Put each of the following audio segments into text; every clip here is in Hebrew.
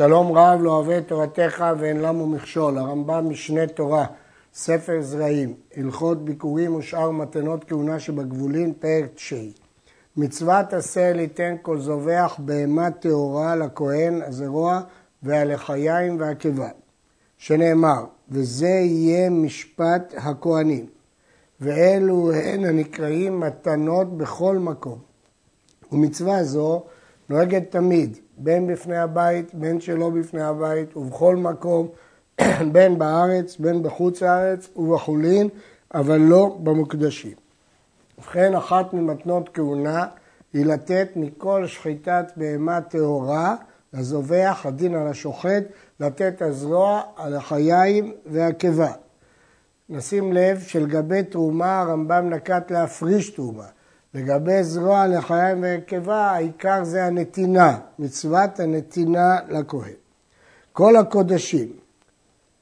שלום רב לא אוהב את תורתך ואין למו מכשול, הרמב"ם משנה תורה, ספר זרעים, הלכות ביקורים ושאר מתנות כהונה שבגבולין, פרק תשעי. מצוות עשה ליתן כל זובח בהמה טהורה לכהן, הזרוע והלחיים והקיבה, שנאמר, וזה יהיה משפט הכהנים, ואלו הן הנקראים מתנות בכל מקום. ומצווה זו נוהגת תמיד, בין בפני הבית, בין שלא בפני הבית, ובכל מקום, בין בארץ, בין בחוץ לארץ ובחולין, אבל לא במוקדשים. ובכן, אחת ממתנות כהונה היא לתת מכל שחיטת בהמה טהורה, לזובח, הדין על השוחט, לתת הזרוע על החיים והקיבה. נשים לב שלגבי תרומה הרמב"ם נקט להפריש תרומה. לגבי זרוע לחיים והרכבה, העיקר זה הנתינה, מצוות הנתינה לכהן. כל הקודשים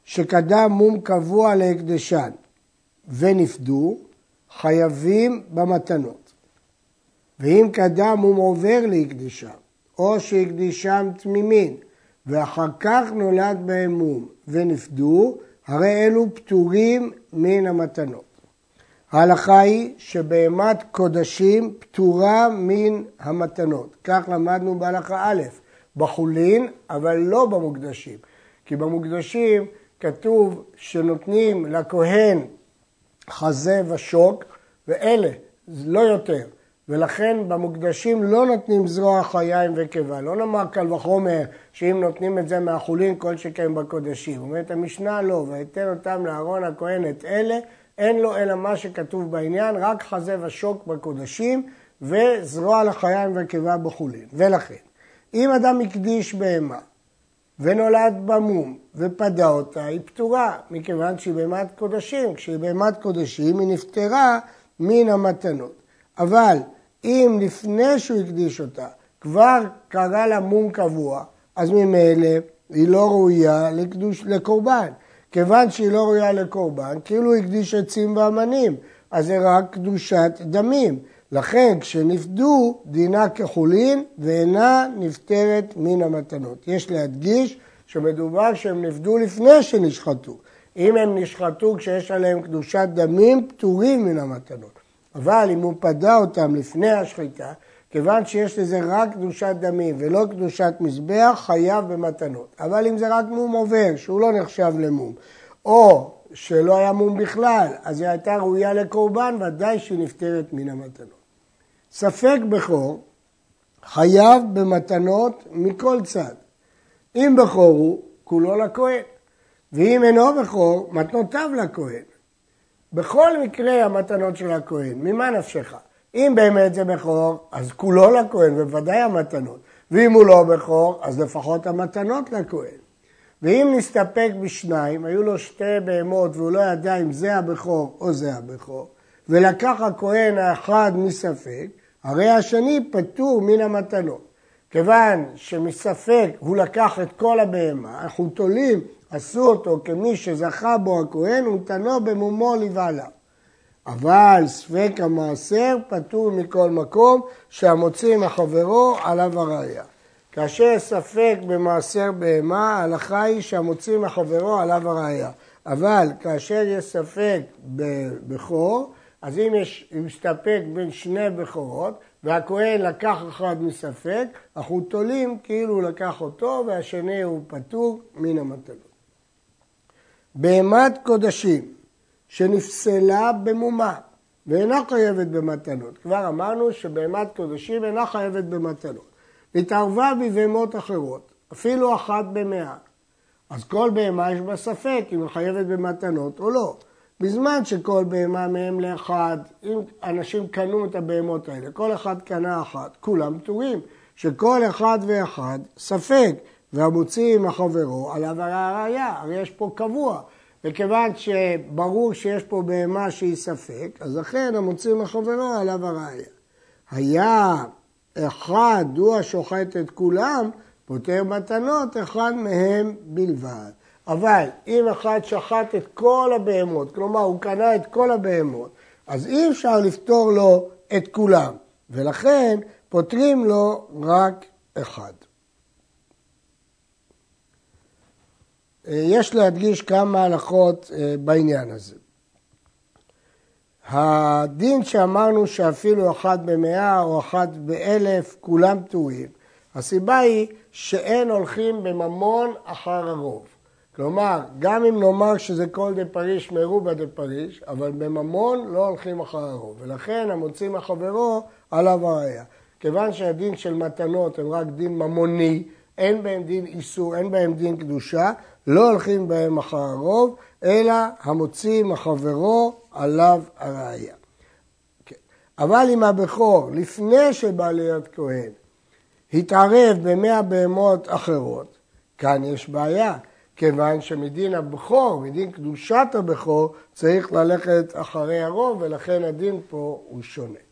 שקדם מום קבוע להקדשן ונפדו, חייבים במתנות. ואם קדם מום עובר להקדשם, או שהקדישם תמימין, ואחר כך נולד בהם מום ונפדו, הרי אלו פטורים מן המתנות. ההלכה היא שבהמת קודשים פטורה מן המתנות. כך למדנו בהלכה א', בחולין, אבל לא במוקדשים. כי במוקדשים כתוב שנותנים לכהן חזה ושוק, ואלה, לא יותר. ולכן במוקדשים לא נותנים זרוע חיים וקיבה. לא נאמר קל וחומר שאם נותנים את זה מהחולין כל שכן בקודשים. אומרת המשנה לא, ויתן אותם לאהרון הכהן את אלה אין לו אלא מה שכתוב בעניין, רק חזה ושוק בקודשים וזרוע לחיים וקיבה בחולין. ולכן, אם אדם הקדיש בהמה ונולד במום ופדה אותה, היא פטורה, מכיוון שהיא בהמת קודשים. כשהיא בהמת קודשים היא נפטרה מן המתנות. אבל אם לפני שהוא הקדיש אותה כבר קרא לה מום קבוע, אז ממילא היא לא ראויה לקדוש, לקורבן. כיוון שהיא לא ראויה לקורבן, כאילו הקדיש עצים ואמנים, אז זה רק קדושת דמים. לכן כשנפדו דינה כחולין ואינה נפטרת מן המתנות. יש להדגיש שמדובר שהם נפדו לפני שנשחטו. אם הם נשחטו כשיש עליהם קדושת דמים, פטורים מן המתנות. אבל אם הוא פדה אותם לפני השחיטה, כיוון שיש לזה רק קדושת דמים ולא קדושת מזבח, חייב במתנות. אבל אם זה רק מום עובר, שהוא לא נחשב למום, או שלא היה מום בכלל, אז היא הייתה ראויה לקורבן, ודאי שהיא נפטרת מן המתנות. ספק בכור חייב במתנות מכל צד. אם בכור הוא, כולו לכהן. ואם אינו בכור, מתנותיו לכהן. בכל מקרה המתנות של הכהן, ממה נפשך? אם באמת זה בכור, אז כולו לכהן, ובוודאי המתנות. ואם הוא לא בכור, אז לפחות המתנות לכהן. ואם נסתפק בשניים, היו לו שתי בהמות והוא לא ידע אם זה הבכור או זה הבכור, ולקח הכהן האחד מספק, הרי השני פטור מן המתנות. כיוון שמספק הוא לקח את כל הבהמה, אנחנו תולים, עשו אותו כמי שזכה בו הכהן ונתנו במומו לבעליו. אבל ספק המעשר פטור מכל מקום שהמוציא מחברו עליו הראייה. כאשר ספק במעשר בהמה, ההלכה היא שהמוציא מחברו עליו הראייה. אבל כאשר יש ספק בבכור, אז אם יש מסתפק בין שני בכורות, והכהן לקח אחד מספק, אנחנו תולים כאילו הוא לקח אותו והשני הוא פטור מן המטלות. בהמת קודשים שנפסלה במומה ואינה חייבת במתנות. כבר אמרנו שבהמת קודשים אינה חייבת במתנות. התערבה בבהמות אחרות, אפילו אחת במאה. אז כל בהמה יש בה ספק אם היא חייבת במתנות או לא. בזמן שכל בהמה מהם לאחד, אם אנשים קנו את הבהמות האלה, כל אחד קנה אחת, כולם פטורים. שכל אחד ואחד ספק, והמוציא עם החברו עליו הראייה, הרי יש פה קבוע. וכיוון שברור שיש פה בהמה שהיא ספק, אז לכן המוציא מחברו עליו הראייה. היה אחד הוא השוחט את כולם, פותר מתנות אחד מהם בלבד. אבל אם אחד שחט את כל הבהמות, כלומר הוא קנה את כל הבהמות, אז אי אפשר לפתור לו את כולם, ולכן פותרים לו רק אחד. יש להדגיש כמה הלכות בעניין הזה. הדין שאמרנו שאפילו אחת במאה או אחת באלף, כולם פטורים. הסיבה היא שאין הולכים בממון אחר הרוב. כלומר, גם אם נאמר שזה כל דה פריש מרובה דה פריש, אבל בממון לא הולכים אחר הרוב, ולכן המוציא מחברו עליו הראייה. כיוון שהדין של מתנות הם רק דין ממוני, אין בהם דין איסור, אין בהם דין קדושה, לא הולכים בהם אחר הרוב, אלא המוציא מחברו עליו הראייה. כן. אבל אם הבכור, לפני שבא להיות כהן, התערב במאה בהמות אחרות, כאן יש בעיה, כיוון שמדין הבכור, מדין קדושת הבכור, צריך ללכת אחרי הרוב, ולכן הדין פה הוא שונה.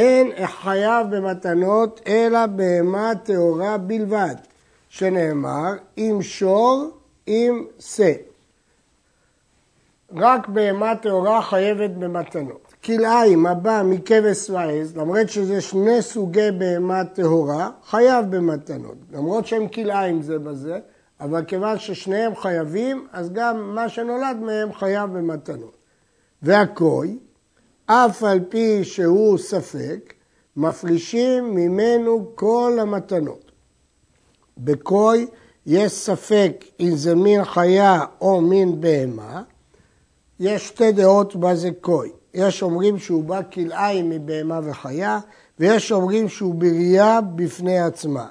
אין חייב במתנות אלא בהמה טהורה בלבד, שנאמר, אם שור, אם שא. רק בהמה טהורה חייבת במתנות. כלאיים הבא מכבש ועז, למרות שזה שני סוגי בהמה טהורה, חייב במתנות. למרות שהם כלאיים זה בזה, אבל כיוון ששניהם חייבים, אז גם מה שנולד מהם חייב במתנות. והכוי, אף על פי שהוא ספק, מפרישים ממנו כל המתנות. בכוי יש ספק אם זה מין חיה או מין בהמה, יש שתי דעות מה זה כוי. יש אומרים שהוא בא כלאיים מבהמה וחיה, ויש אומרים שהוא בריאה בפני עצמה.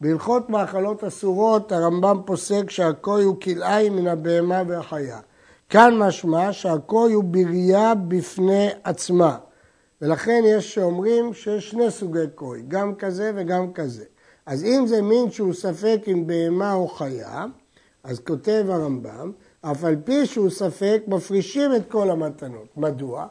בהלכות מאכלות אסורות הרמב"ם פוסק שהכוי הוא כלאיים מן הבהמה והחיה. כאן משמע שהכוי הוא בריאה בפני עצמה. ולכן יש שאומרים שיש שני סוגי כוי, גם כזה וגם כזה. אז אם זה מין שהוא ספק אם בהמה או חיה, אז כותב הרמב"ם, אף על פי שהוא ספק, מפרישים את כל המתנות. מדוע?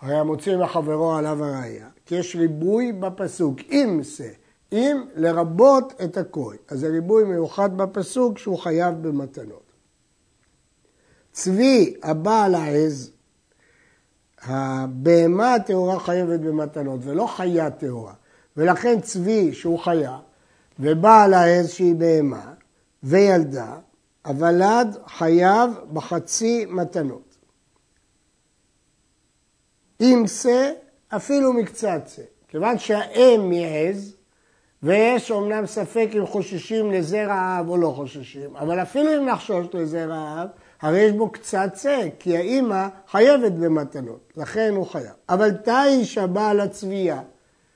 הרי המוציא מחברו עליו הראייה, כי יש ריבוי בפסוק, אם זה, אם לרבות את הכוי. אז זה ריבוי מיוחד בפסוק שהוא חייב במתנות. צבי הבעל העז, הבהמה הטהורה חייבת במתנות ולא חיה טהורה. ולכן צבי שהוא חיה, ובעל העז שהיא בהמה, וילדה, הוולד חייב בחצי מתנות. אם שא, אפילו מקצת שא. כיוון שהאם מעז, ויש אומנם ספק אם חוששים לזרע האב או לא חוששים, אבל אפילו אם נחשוש לזרע האב, הרי יש בו קצת שא, כי האימא חייבת במתנות, לכן הוא חייב. אבל תיש הבעל הצבייה,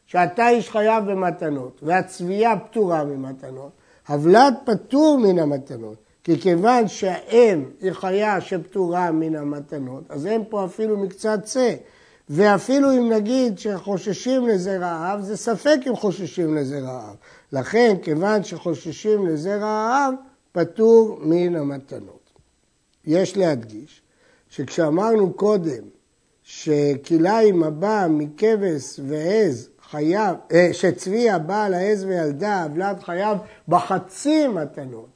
שהתיש חייב במתנות, והצבייה פטורה ממתנות, הבלד פטור מן המתנות, כי כיוון שהאם היא חיה שפטורה מן המתנות, אז אין פה אפילו מקצת שא. ואפילו אם נגיד שחוששים לזרע האב, זה ספק אם חוששים לזרע האב. לכן, כיוון שחוששים לזרע האב, פטור מן המתנות. יש להדגיש שכשאמרנו קודם שכליים הבא מכבש ועז חייב, אה, שצבי הבא לעז וילדה, הבלד חייב בחצי מתנות.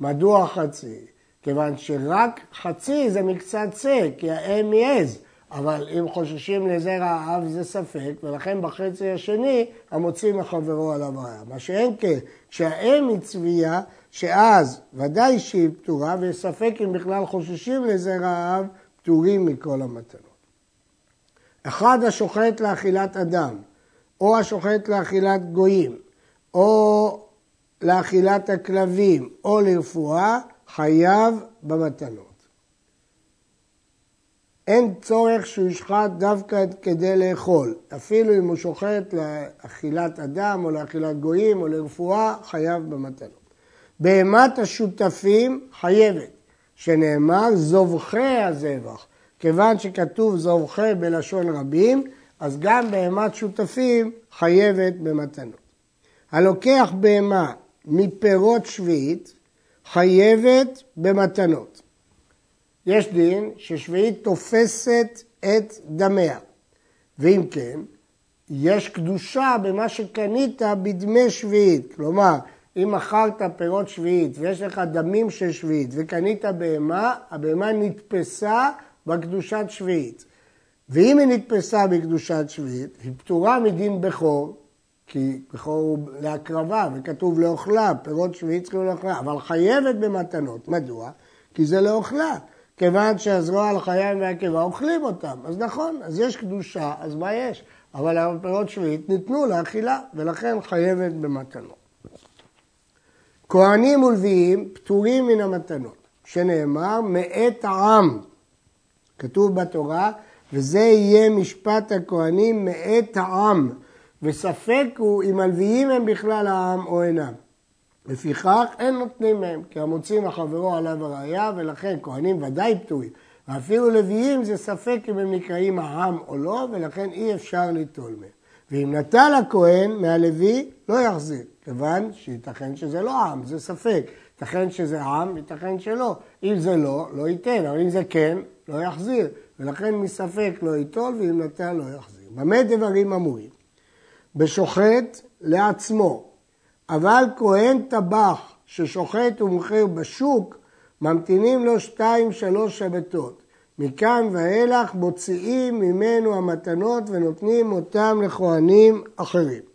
מדוע חצי? כיוון שרק חצי זה מקצת שא, כי האם היא עז. אבל אם חוששים לזרע האב זה ספק, ולכן בחצי השני המוציא מחברו עליו ראיה. מה שאין כן, כשהאם היא צבייה, שאז ודאי שהיא פטורה, וספק אם בכלל חוששים לזרע האב, פטורים מכל המתנות. אחד השוחט לאכילת אדם, או השוחט לאכילת גויים, או לאכילת הכלבים, או לרפואה, חייב במתנות. אין צורך שהוא ישחט דווקא כדי לאכול. אפילו אם הוא שוחט לאכילת אדם או לאכילת גויים או לרפואה, חייב במתנות. בהמת השותפים חייבת, שנאמר זובחי הזבח. כיוון שכתוב זובחי בלשון רבים, אז גם בהמת שותפים חייבת במתנות. הלוקח בהמה מפירות שביעית חייבת במתנות. יש דין ששביעית תופסת את דמיה, ואם כן, יש קדושה במה שקנית בדמי שביעית. כלומר, אם מכרת פירות שביעית ויש לך דמים של שביעית וקנית בהמה, הבהמה נתפסה בקדושת שביעית. ואם היא נתפסה בקדושת שביעית, היא פטורה מדין בכור, כי בכור הוא להקרבה וכתוב לאוכלה, פירות שביעית צריכים לאוכלה, אבל חייבת במתנות. מדוע? כי זה לאוכלה. כיוון שהזרוע על החיים והקיבה אוכלים אותם. אז נכון, אז יש קדושה, אז מה יש? אבל הפירות שביעית ניתנו לאכילה, ולכן חייבת במתנות. כהנים ולוויים פטורים מן המתנות, שנאמר מאת העם. כתוב בתורה, וזה יהיה משפט הכהנים מאת העם, וספק הוא אם הלוויים הם בכלל העם או אינם. לפיכך אין נותנים מהם, כי המוציא מחברו עליו הראייה, ולכן כהנים ודאי פטורים. ואפילו לוויים זה ספק אם הם נקראים העם או לא, ולכן אי אפשר ליטול מהם. ואם נטל הכהן מהלוי, לא יחזיר, כיוון שייתכן שזה לא עם, זה ספק. ייתכן שזה עם, ייתכן שלא. אם זה לא, לא ייתן, אבל אם זה כן, לא יחזיר. ולכן מספק לא ייטול, ואם נטל לא יחזיר. במה דברים אמורים? בשוחט לעצמו, אבל כהן טבח ששוחט ומוכר בשוק, ממתינים לו שתיים שלוש שבתות. מכאן ואילך מוציאים ממנו המתנות ונותנים אותם לכהנים אחרים.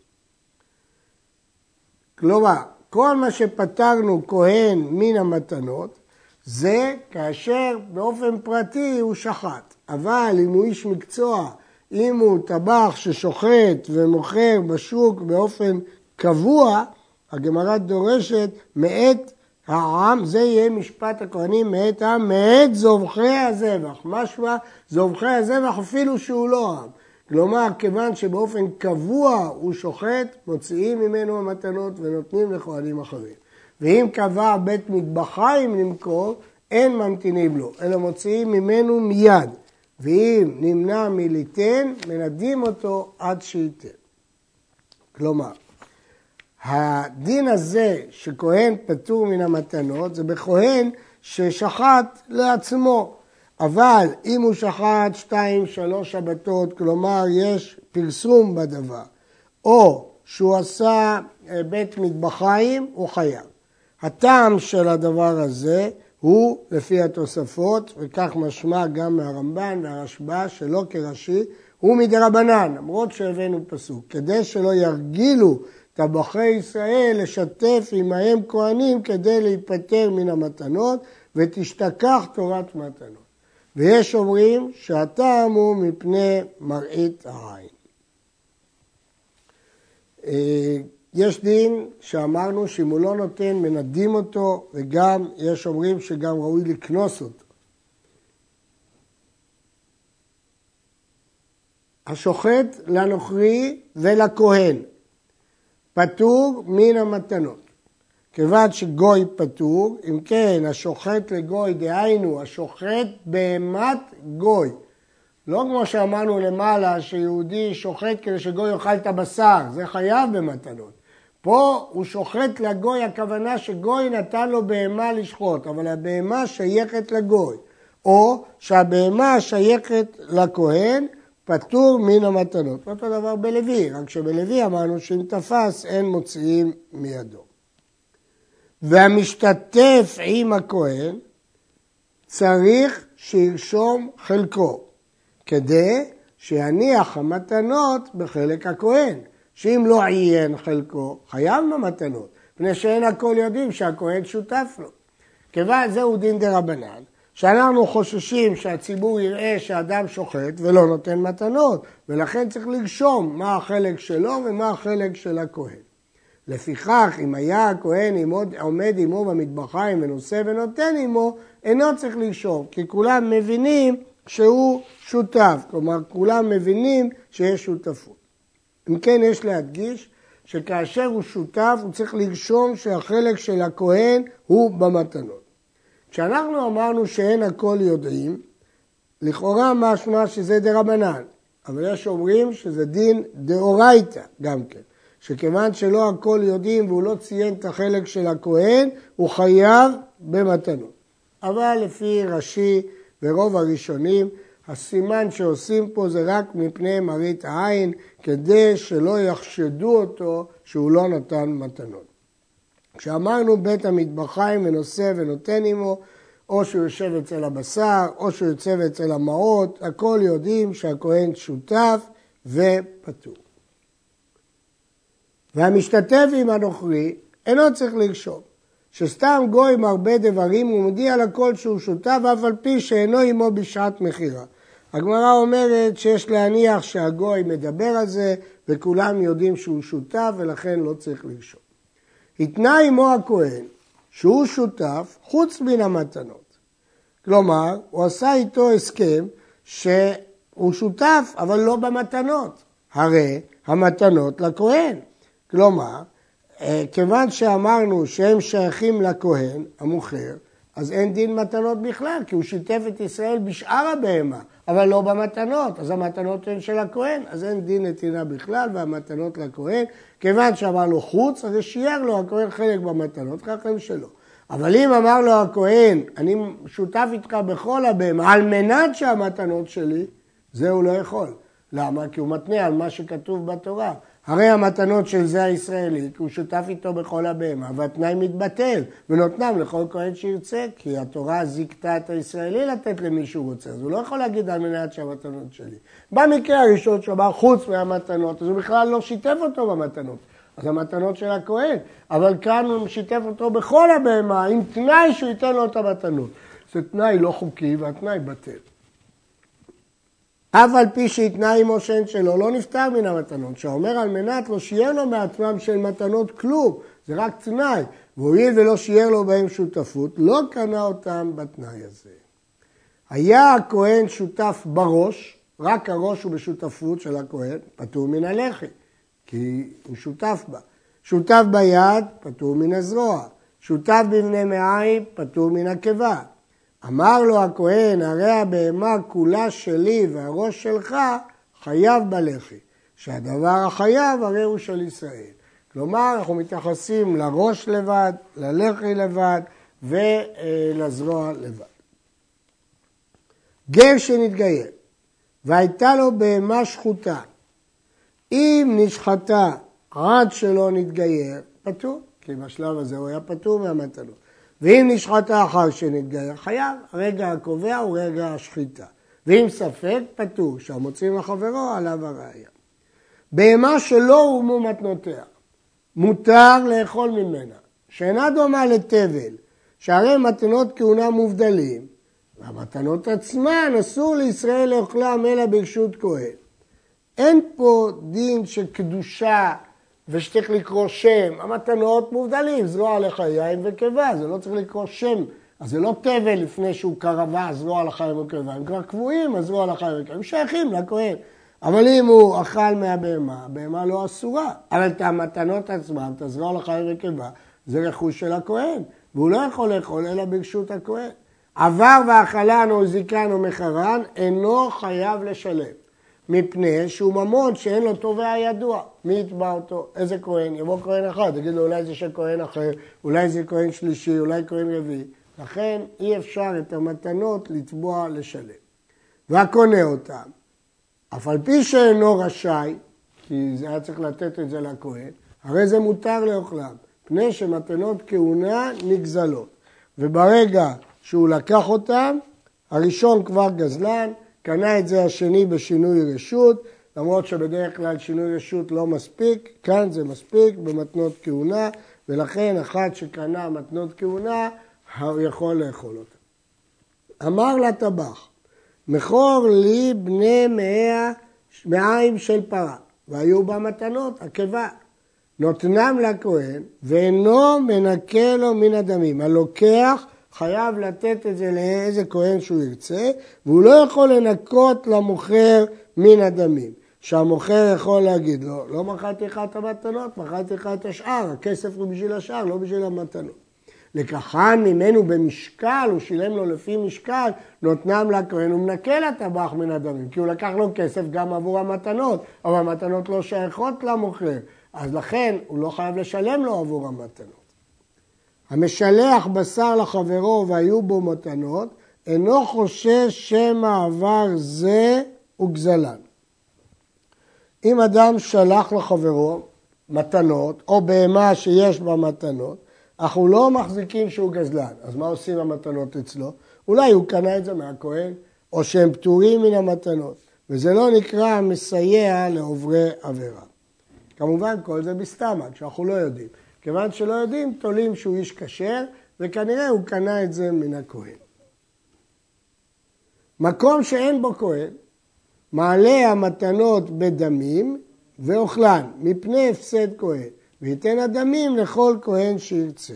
כלומר, כל מה שפטרנו כהן מן המתנות זה כאשר באופן פרטי הוא שחט. אבל אם הוא איש מקצוע, אם הוא טבח ששוחט ומוכר בשוק באופן קבוע, הגמרא דורשת מאת העם, זה יהיה משפט הכהנים מאת העם, מאת זובחי הזבח. משמע זובחי הזבח אפילו שהוא לא עם. כלומר, כיוון שבאופן קבוע הוא שוחט, מוציאים ממנו המתנות ונותנים לכהנים אחרים. ואם קבע בית מטבחיים למכור, אין ממתינים לו, אלא מוציאים ממנו מיד. ואם נמנע מליתן, מנדים אותו עד שייתן. כלומר, הדין הזה שכהן פטור מן המתנות זה בכהן ששחט לעצמו. אבל אם הוא שחט שתיים, שלוש שבתות, כלומר יש פרסום בדבר, או שהוא עשה אה, בית מטבחיים, הוא חייב. הטעם של הדבר הזה הוא לפי התוספות, וכך משמע גם מהרמב"ן והרשב"א, שלא כראשי, הוא מדרבנן, למרות שהבאנו פסוק, כדי שלא ירגילו טבחי ישראל לשתף עמהם כהנים כדי להיפטר מן המתנות ותשתכח תורת מתנות. ויש אומרים שהטעם הוא מפני מראית העין. אה, יש דין שאמרנו שאם הוא לא נותן מנדים אותו וגם יש אומרים שגם ראוי לקנוס אותו. השוחט לנוכרי ולכהן פטור מן המתנות. כיוון שגוי פטור, אם כן, השוחט לגוי, דהיינו, השוחט בהמת גוי. לא כמו שאמרנו למעלה, שיהודי שוחט כדי שגוי יאכל את הבשר, זה חייב במתנות. פה הוא שוחט לגוי, הכוונה שגוי נתן לו בהמה לשחוט, אבל הבהמה שייכת לגוי. או שהבהמה שייכת לכהן, פטור מן המתנות. אותו דבר בלוי, רק שבלוי אמרנו שאם תפס אין מוציאים מידו. והמשתתף עם הכהן צריך שירשום חלקו, כדי שיניח המתנות בחלק הכהן, שאם לא עיין חלקו, חייב במתנות, מפני שאין הכל יודעים שהכהן שותף לו. כיוון זהו דין רבנן, שאנחנו חוששים שהציבור יראה שאדם שוחט ולא נותן מתנות, ולכן צריך לרשום מה החלק שלו ומה החלק של הכהן. לפיכך, אם היה הכהן עומד עמו במטבחיים ונושא ונותן עמו, אינו צריך לרשום, כי כולם מבינים שהוא שותף, כלומר כולם מבינים שיש שותפות. אם כן, יש להדגיש שכאשר הוא שותף, הוא צריך לרשום שהחלק של הכהן הוא במתנות. כשאנחנו אמרנו שאין הכל יודעים, לכאורה משמע שזה דה רבנן, אבל יש אומרים שזה דין דאורייתא גם כן, שכיוון שלא הכל יודעים והוא לא ציין את החלק של הכהן, הוא חייב במתנות. אבל לפי רש"י ורוב הראשונים, הסימן שעושים פה זה רק מפני מראית העין, כדי שלא יחשדו אותו שהוא לא נתן מתנות. כשאמרנו בית המטבחיים ונושא ונותן עמו, או שהוא יושב אצל הבשר, או שהוא יוצב אצל המעות, הכל יודעים שהכהן שותף ופטור. והמשתתף עם הנוכרי אינו צריך לרשום. שסתם גוי מרבה דברים הוא מודיע לכל שהוא שותף אף על פי שאינו עמו בשעת מכירה. הגמרא אומרת שיש להניח שהגוי מדבר על זה וכולם יודעים שהוא שותף ולכן לא צריך לרשום. התנה עמו הכהן שהוא שותף חוץ מן המתנות. כלומר, הוא עשה איתו הסכם שהוא שותף אבל לא במתנות. הרי המתנות לכהן. כלומר, אה, כיוון שאמרנו שהם שייכים לכהן המוכר, אז אין דין מתנות בכלל, כי הוא שיתף את ישראל בשאר הבהמה, אבל לא במתנות, אז המתנות הן של הכהן, אז אין דין נתינה בכלל והמתנות לכהן. כיוון שאמר לו חוץ, אז שייר לו הכהן חלק במתנות, הם שלו. אבל אם אמר לו הכהן, אני שותף איתך בכל הבהמה, על מנת שהמתנות שלי, זה הוא לא יכול. למה? כי הוא מתנה על מה שכתוב בתורה. הרי המתנות של זה הישראלי, כי הוא שותף איתו בכל הבהמה, והתנאי מתבטל, ונותנם לכל כהן שירצה, כי התורה זיכתה את הישראלי לתת למי שהוא רוצה, אז הוא לא יכול להגיד על מנת שהמתנות שלי. במקרה הראשון שהוא אמר חוץ מהמתנות, אז הוא בכלל לא שיתף אותו במתנות. אז המתנות של הכהן, אבל כאן הוא שיתף אותו בכל הבהמה, עם תנאי שהוא ייתן לו את המתנות. זה תנאי לא חוקי והתנאי בטל. אף על פי שהתנה עמו שאין שלו, לא נפטר מן המתנות. שאומר על מנת לא שיהיה לו מעצמם של מתנות כלום, זה רק תנאי. והואיל ולא שיער לו בהם שותפות, לא קנה אותם בתנאי הזה. היה הכהן שותף בראש, רק הראש הוא בשותפות של הכהן, פטור מן הלחי, כי הוא שותף בה. שותף ביד, פטור מן הזרוע. שותף בבני מעיים, פטור מן הקיבה. אמר לו הכהן, הרי הבהמה כולה שלי והראש שלך חייב בלחי, שהדבר החייב הרי הוא של ישראל. כלומר, אנחנו מתייחסים לראש לבד, ללחי לבד ולזרוע לבד. גר שנתגייר והייתה לו בהמה שחוטה, אם נשחטה עד שלא נתגייר, פטור, כי בשלב הזה הוא היה פטור מהמתנות. ואם נשחטה אחר שנתגייר, חייב. הרגע הקובע הוא רגע השחיטה. ואם ספק, פטור, שהמוצאים לחברו עליו הראייה. בהמה שלא הורמו מתנותיה, מותר לאכול ממנה, שאינה דומה לתבל, שהרי מתנות כהונה מובדלים, והמתנות עצמן אסור לישראל לאוכלם אלא ברשות כהן. אין פה דין של קדושה ושצריך לקרוא שם, המתנות מובדלים, זרוע לך יין וקיבה, זה לא צריך לקרוא שם. אז זה לא תבל לפני שהוא קרבה, זרוע לחיים וקיבה, הם כבר קבועים, אז זרוע לחיים וקיבה, הם שייכים לכהן. אבל אם הוא אכל מהבהמה, הבהמה לא אסורה. אבל את המתנות עצמן, את הזרוע לחיים וקיבה, זה רכוש של הכהן, והוא לא יכול לאכול אלא ברשות הכהן. עבר ואכלן או זיקן או מחרן, אינו חייב לשלם. מפני שהוא ממון שאין לו תובע ידוע. מי יתבע אותו? איזה כהן? יבוא כהן אחד, יגיד לו אולי זה של כהן אחר, אולי זה כהן שלישי, אולי כהן רביעי. לכן אי אפשר את המתנות לתבוע לשלם. והקונה אותם, אף על פי שאינו רשאי, כי זה היה צריך לתת את זה לכהן, הרי זה מותר לאוכלם, פני שמתנות כהונה נגזלות. וברגע שהוא לקח אותם, הראשון כבר גזלן, קנה את זה השני בשינוי רשות, למרות שבדרך כלל שינוי רשות לא מספיק, כאן זה מספיק במתנות כהונה, ולכן אחד שקנה מתנות כהונה, הוא יכול לאכול אותה. אמר לטבח, מכור לי בני מאה מעיים של פרה, והיו בה מתנות, עקבה. נותנם לכהן, ואינו מנקה לו מן הדמים. הלוקח חייב לתת את זה לאיזה כהן שהוא ירצה, והוא לא יכול לנקות למוכר מן הדמים. שהמוכר יכול להגיד לו, לא מכרתי לך את המתנות, מכרתי לך את השאר, הכסף הוא בשביל השאר, לא בשביל המתנות. לקחן ממנו במשקל, הוא שילם לו לפי משקל, נותנם לכהן, הוא מנקה לטבח מן הדמים, כי הוא לקח לו כסף גם עבור המתנות, אבל המתנות לא שייכות למוכר, אז לכן הוא לא חייב לשלם לו עבור המתנות. המשלח בשר לחברו והיו בו מתנות, אינו חושש שמא עבר זה וגזלן. אם אדם שלח לחברו מתנות, או בהמה שיש בה מתנות, אנחנו לא מחזיקים שהוא גזלן. אז מה עושים המתנות אצלו? אולי הוא קנה את זה מהכהן, או שהם פטורים מן המתנות. וזה לא נקרא מסייע לעוברי עבירה. כמובן כל זה בסתמה, כשאנחנו לא יודעים. כיוון שלא יודעים, תולים שהוא איש כשר, וכנראה הוא קנה את זה מן הכהן. מקום שאין בו כהן, מעלה המתנות בדמים ואוכלן, מפני הפסד כהן, וייתן הדמים לכל כהן שירצה.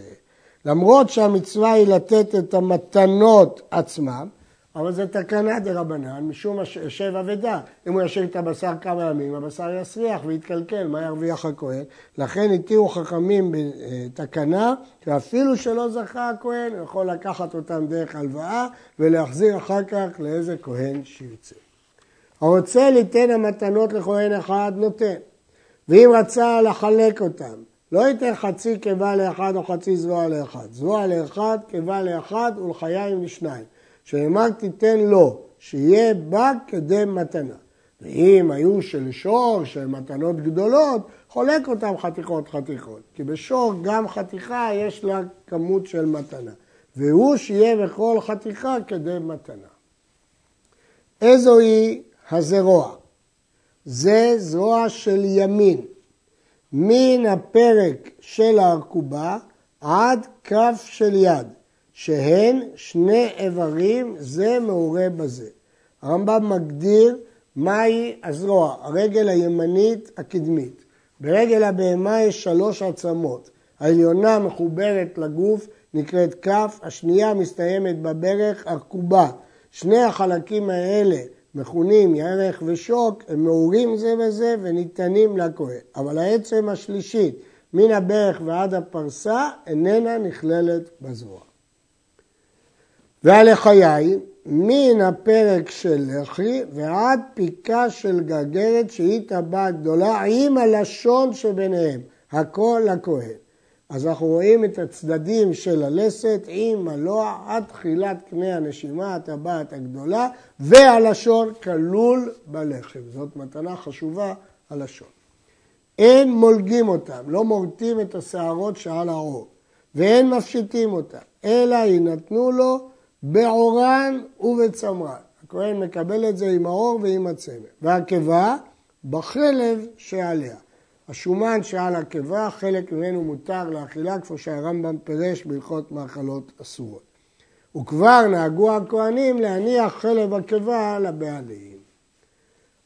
למרות שהמצווה היא לתת את המתנות עצמם, אבל זה תקנה דה רבנן, משום יושב אבדה. אם הוא ישב את הבשר כמה ימים, הבשר יסריח ויתקלקל, מה ירוויח הכהן? לכן התירו חכמים בתקנה, שאפילו שלא זכה הכהן, הוא יכול לקחת אותם דרך הלוואה ולהחזיר אחר כך לאיזה כהן שירצה. הרוצה ליתן המתנות לכהן אחד, נותן. ואם רצה לחלק אותם, לא ייתן חצי קיבה לאחד או חצי זרוע לאחד. זרוע לאחד, קיבה לאחד ולחיים לשניים. שנאמר תיתן לו, שיהיה בה כדי מתנה. ואם היו של שור, של מתנות גדולות, חולק אותם חתיכות חתיכות. כי בשור גם חתיכה יש לה כמות של מתנה. והוא שיהיה בכל חתיכה כדי מתנה. איזוהי הזרוע? זה זרוע של ימין, מן הפרק של הארכובה עד כף של יד. שהן שני איברים זה מעורה בזה. הרמב"ם מגדיר מהי הזרוע, הרגל הימנית הקדמית. ברגל הבהמה יש שלוש עצמות. העליונה מחוברת לגוף, נקראת כף, השנייה מסתיימת בברך, ארכובה. שני החלקים האלה מכונים ירך ושוק, הם מעורים זה בזה וניתנים לכהן. אבל העצם השלישית, מן הברך ועד הפרסה, איננה נכללת בזרוע. והלחיי מן הפרק של לחי ועד פיקה של גרגרת שהיא טבעת גדולה עם הלשון שביניהם, הכל לכהן. אז אנחנו רואים את הצדדים של הלסת עם הלוע עד תחילת קנה הנשימה, הטבעת הגדולה, והלשון כלול בלחם. זאת מתנה חשובה, הלשון. אין מולגים אותם, לא מורטים את השערות שעל העור, ואין מפשיטים אותם, אלא יינתנו לו בעורן ובצמרן. הכהן מקבל את זה עם האור ועם הצמר. והקיבה בחלב שעליה. השומן שעל הקיבה, חלק ממנו מותר לאכילה, כפי שהרמב"ם פירש בהלכות מאכלות אסורות. וכבר נהגו הכהנים להניח חלב הקיבה לבעלים.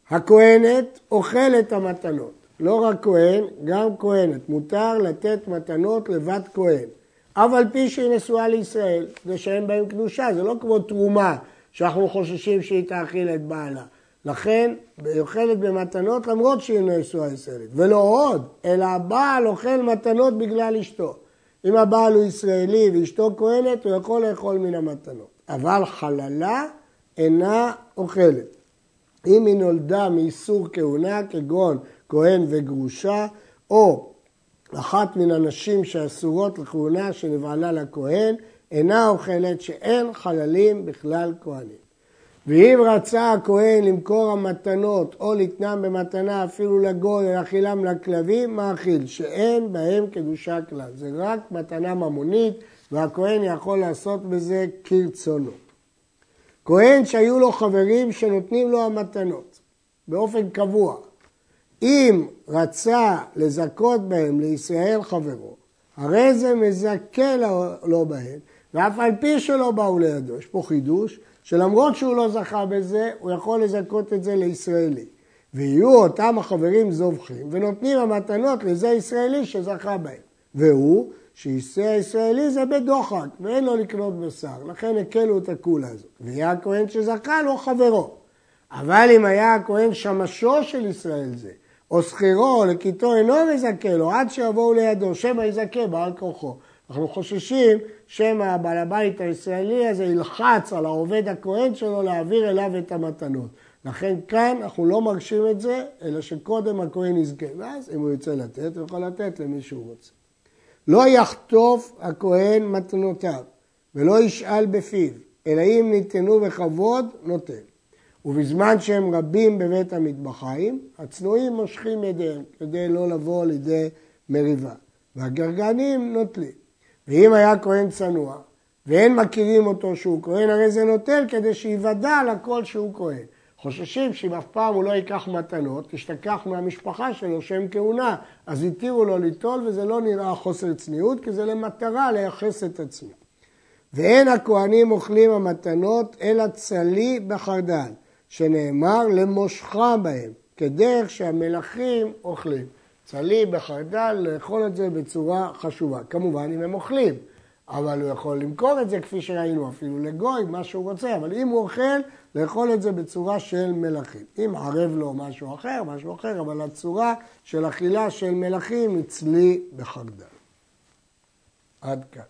הכהנת אוכלת המתנות. לא רק כהן, גם כהנת. מותר לתת מתנות לבת כהן. אף על פי שהיא נשואה לישראל, זה שאין בהם קדושה, זה לא כמו תרומה שאנחנו חוששים שהיא תאכיל את בעלה. לכן היא אוכלת במתנות למרות שהיא נשואה ישראלית. ולא עוד, אלא הבעל אוכל מתנות בגלל אשתו. אם הבעל הוא ישראלי ואשתו כהנת, הוא יכול לאכול מן המתנות. אבל חללה אינה אוכלת. אם היא נולדה מאיסור כהונה, כגון כהן וגרושה, או אחת מן הנשים שאסורות לכהונה שנבעלה לכהן, אינה אוכלת שאין חללים בכלל כהנים. ואם רצה הכהן למכור המתנות או לתנם במתנה אפילו לגוי או להאכילם לכלבים, מאכיל, שאין בהם קדושה כלל. זה רק מתנה ממונית והכהן יכול לעשות בזה כרצונו. כהן שהיו לו חברים שנותנים לו המתנות באופן קבוע, אם רצה לזכות בהם לישראל חברו, הרי זה מזכה לו בהם, ואף על פי שלא באו לידו. יש פה חידוש, שלמרות שהוא לא זכה בזה, הוא יכול לזכות את זה לישראלי. ויהיו אותם החברים זובחים ונותנים המתנות לזה ישראלי שזכה בהם. והוא, שישראל הישראלי זה בדוחק, ואין לו לקנות בשר, לכן הקלו את הכולה הזאת. ויהיה הכהן שזכה לו חברו. אבל אם היה הכהן שמשו של ישראל זה, או שכירו לקיטו אינו מזכה לו עד שיבואו לידו, שמא יזכה בעל כוחו. אנחנו חוששים שמא בעל הבית הישראלי הזה ילחץ על העובד הכהן שלו להעביר אליו את המתנות. לכן כאן אנחנו לא מרשים את זה, אלא שקודם הכהן יזכה. ואז אם הוא יוצא לתת, הוא יכול לתת למי שהוא רוצה. לא יחטוף הכהן מתנותיו ולא ישאל בפיו, אלא אם ניתנו בכבוד, נותן. ובזמן שהם רבים בבית המטבחיים, הצנועים מושכים ידיהם כדי לא לבוא לידי מריבה, והגרגנים נוטלים. ואם היה כהן צנוע, ואין מכירים אותו שהוא כהן, הרי זה נוטל כדי שיוודע לכל שהוא כהן. חוששים שאם אף פעם הוא לא ייקח מתנות, תשתכח מהמשפחה שלו שם כהונה, אז התירו לו ליטול וזה לא נראה חוסר צניעות, כי זה למטרה לייחס את עצמו. ואין הכהנים אוכלים המתנות אלא צלי בחרדל, שנאמר למושכה בהם, כדרך שהמלכים אוכלים. צלי בחרדל, לאכול את זה בצורה חשובה. כמובן, אם הם אוכלים, אבל הוא יכול למכור את זה כפי שראינו, אפילו לגוי, מה שהוא רוצה, אבל אם הוא אוכל, לאכול את זה בצורה של מלכים. אם ערב לו משהו אחר, משהו אחר, אבל הצורה של אכילה של מלכים היא צלי בחרדל. עד כאן.